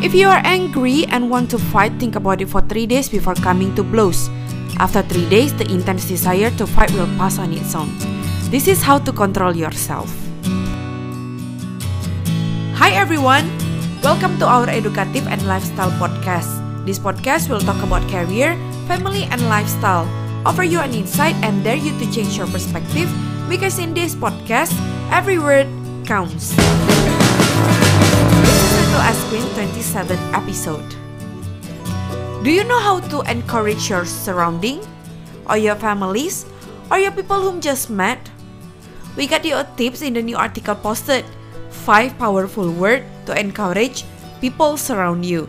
If you are angry and want to fight, think about it for 3 days before coming to blows. After 3 days, the intense desire to fight will pass on its own. This is how to control yourself. Hi everyone! Welcome to our educative and lifestyle podcast. This podcast will talk about career, family, and lifestyle, offer you an insight and dare you to change your perspective because in this podcast, every word counts. Ice Queen 27th episode. Do you know how to encourage your surrounding, or your families, or your people whom just met? We got your tips in the new article posted. 5 powerful words to encourage people surround you.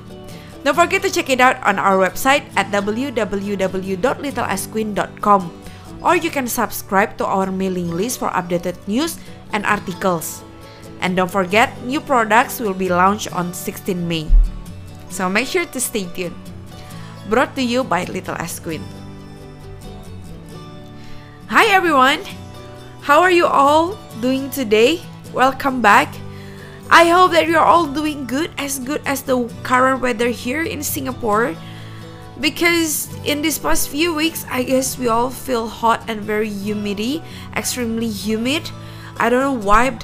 Don't forget to check it out on our website at www.littleasqueen.com or you can subscribe to our mailing list for updated news and articles. And don't forget, new products will be launched on 16 May. So make sure to stay tuned. Brought to you by Little S Queen. Hi everyone! How are you all doing today? Welcome back. I hope that you're all doing good, as good as the current weather here in Singapore. Because in these past few weeks, I guess we all feel hot and very humidity, extremely humid. I don't know why,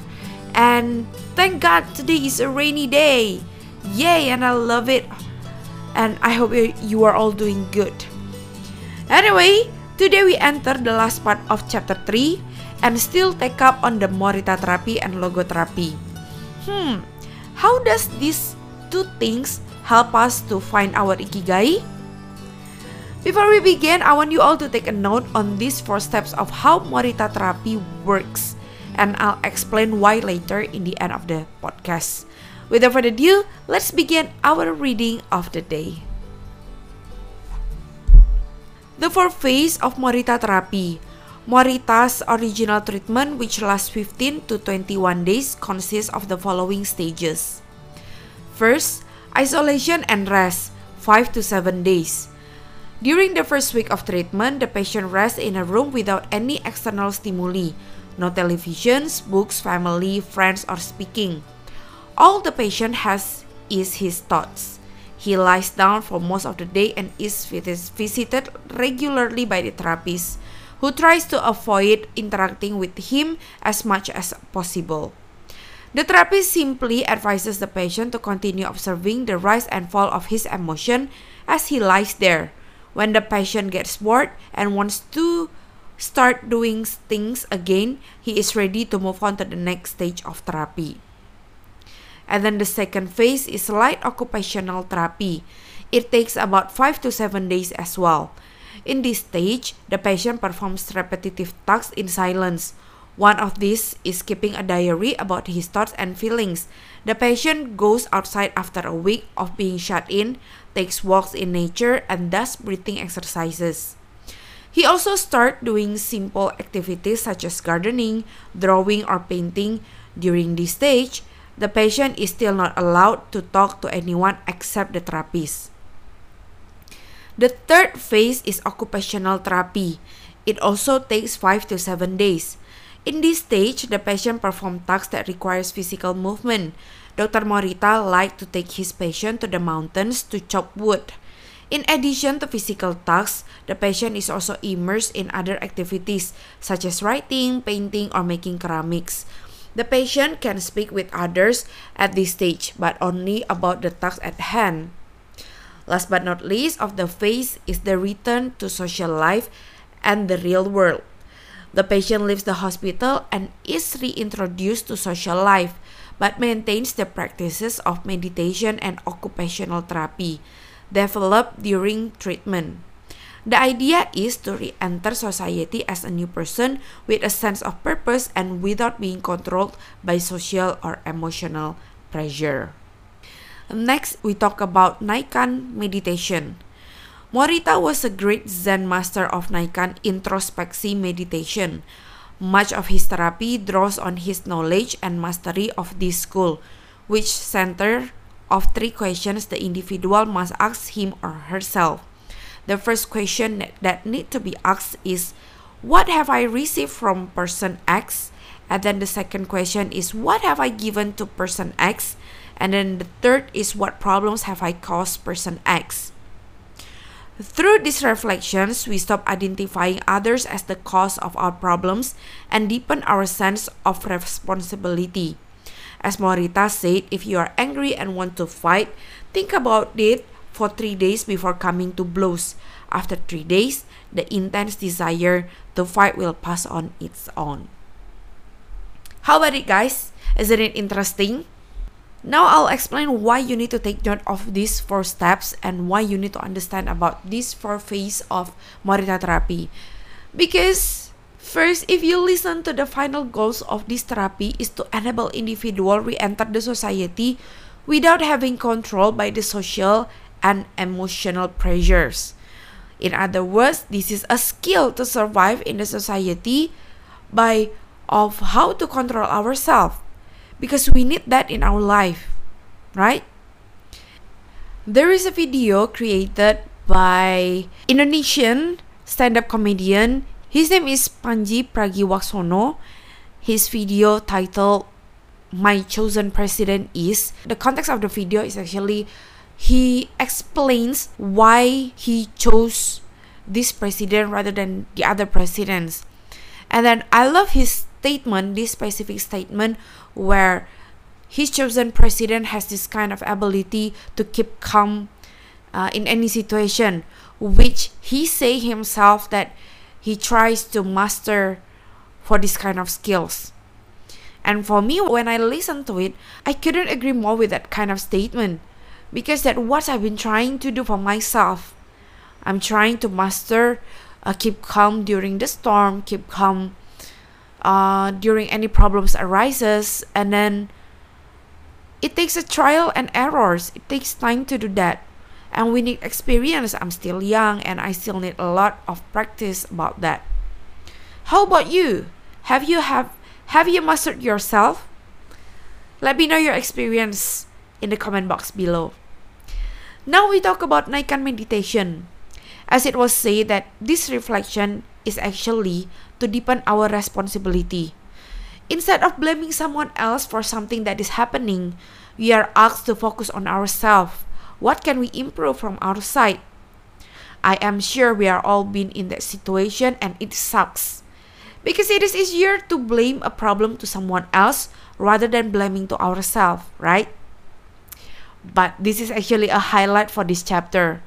and thank God today is a rainy day. Yay, and I love it. And I hope you are all doing good. Anyway, today we enter the last part of chapter 3 and still take up on the Morita therapy and logotherapy. Hmm, how does these two things help us to find our ikigai? Before we begin, I want you all to take a note on these four steps of how Morita therapy works, and I'll explain why later in the end of the podcast. Without further ado, let's begin our reading of the day. The four phase of Morita therapy Morita's original treatment, which lasts 15 to 21 days, consists of the following stages. First, isolation and rest, 5 to 7 days. During the first week of treatment, the patient rests in a room without any external stimuli, no televisions, books, family, friends, or speaking. All the patient has is his thoughts. He lies down for most of the day and is visited regularly by the therapist who tries to avoid interacting with him as much as possible. The therapist simply advises the patient to continue observing the rise and fall of his emotion as he lies there. When the patient gets bored and wants to start doing things again, he is ready to move on to the next stage of therapy. And then the second phase is light occupational therapy. It takes about 5 to 7 days as well. In this stage, the patient performs repetitive tasks in silence. One of these is keeping a diary about his thoughts and feelings. The patient goes outside after a week of being shut in, takes walks in nature, and does breathing exercises. He also starts doing simple activities such as gardening, drawing, or painting. During this stage, the patient is still not allowed to talk to anyone except the therapist. The third phase is occupational therapy. It also takes 5 to 7 days. In this stage, the patient performs tasks that requires physical movement. Dr. Morita liked to take his patient to the mountains to chop wood. In addition to physical tasks, the patient is also immersed in other activities such as writing, painting, or making ceramics. The patient can speak with others at this stage, but only about the task at hand. Last but not least of the phase is the return to social life and the real world. The patient leaves the hospital and is reintroduced to social life, but maintains the practices of meditation and occupational therapy developed during treatment. The idea is to re enter society as a new person with a sense of purpose and without being controlled by social or emotional pressure. Next, we talk about Naikan meditation. Morita was a great Zen master of Naikan introspective meditation. Much of his therapy draws on his knowledge and mastery of this school, which center of three questions the individual must ask him or herself. The first question that need to be asked is, what have I received from person X? And then the second question is, what have I given to person X? And then the third is what problems have I caused person X. Through these reflections, we stop identifying others as the cause of our problems and deepen our sense of responsibility. As Morita said, if you are angry and want to fight, think about it for three days before coming to blows. After three days, the intense desire to fight will pass on its own. How about it, guys? Isn't it interesting? Now I'll explain why you need to take note of these four steps and why you need to understand about these four phases of Morita therapy. Because first, if you listen to the final goals of this therapy is to enable individual re-enter the society without having control by the social and emotional pressures. In other words, this is a skill to survive in the society by of how to control ourselves because we need that in our life, right? There is a video created by Indonesian stand-up comedian. His name is Pandji Pragiwaksono. His video titled My Chosen President is the context of the video is actually he explains why he chose this president rather than the other presidents. And then I love his statement, this specific statement, where his chosen president has this kind of ability to keep calm uh, in any situation, which he say himself that he tries to master for this kind of skills. And for me, when I listen to it, I couldn't agree more with that kind of statement because that's what I've been trying to do for myself. I'm trying to master, uh, keep calm during the storm, keep calm uh, during any problems arises and then it takes a trial and errors it takes time to do that and we need experience i'm still young and i still need a lot of practice about that. How about you? Have you have have you mastered yourself? Let me know your experience in the comment box below. Now we talk about Naikan meditation. As it was said that this reflection is actually to deepen our responsibility. Instead of blaming someone else for something that is happening, we are asked to focus on ourselves. What can we improve from our side? I am sure we are all been in that situation and it sucks. Because it is easier to blame a problem to someone else rather than blaming to ourselves, right? But this is actually a highlight for this chapter.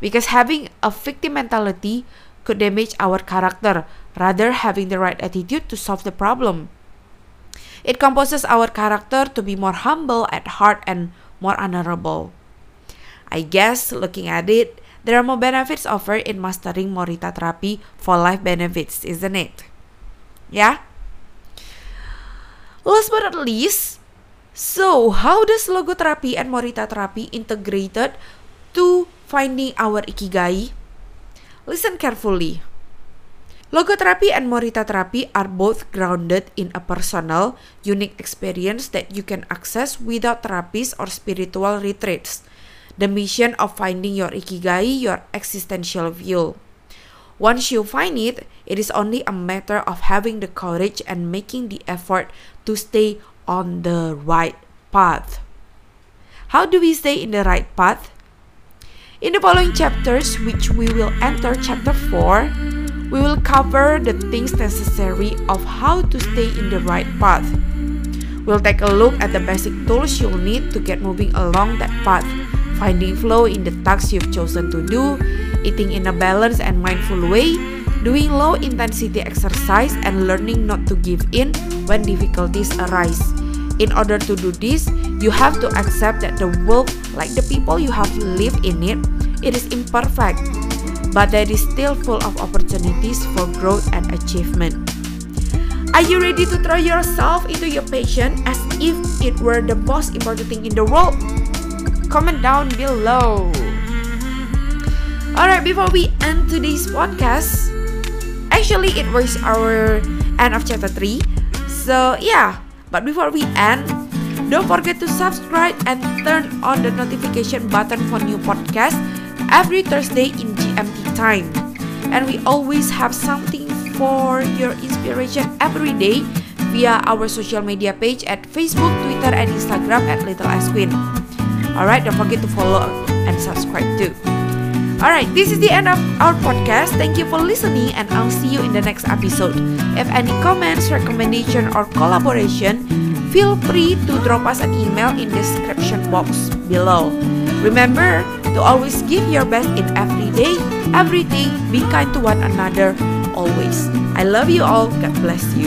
Because having a victim mentality could damage our character rather having the right attitude to solve the problem. It composes our character to be more humble at heart and more honorable. I guess looking at it, there are more benefits offered in mastering Morita therapy for life benefits, isn't it? Yeah? Last but not least, so how does logotherapy and Morita therapy integrated to finding our ikigai? Listen carefully. Logotherapy and Morita therapy are both grounded in a personal, unique experience that you can access without therapies or spiritual retreats. The mission of finding your ikigai, your existential view. Once you find it, it is only a matter of having the courage and making the effort to stay on the right path. How do we stay in the right path? In the following chapters, which we will enter chapter 4, we will cover the things necessary of how to stay in the right path. We'll take a look at the basic tools you'll need to get moving along that path, finding flow in the tasks you've chosen to do, eating in a balanced and mindful way, doing low intensity exercise, and learning not to give in when difficulties arise. In order to do this, you have to accept that the world, like the people you have lived in it, it is imperfect but that is still full of opportunities for growth and achievement. Are you ready to throw yourself into your passion as if it were the most important thing in the world? Comment down below. Alright, before we end today's podcast, actually it was our end of chapter 3. So yeah, but before we end, don't forget to subscribe and turn on the notification button for new podcasts every Thursday in GMT time. And we always have something for your inspiration every day via our social media page at Facebook, Twitter, and Instagram at Little S Queen. Alright, don't forget to follow and subscribe too. Alright, this is the end of our podcast. Thank you for listening, and I'll see you in the next episode. If any comments, recommendation, or collaboration, feel free to drop us an email in the description box below. Remember to always give your best in every day, everything, be kind to one another always. I love you all. God bless you.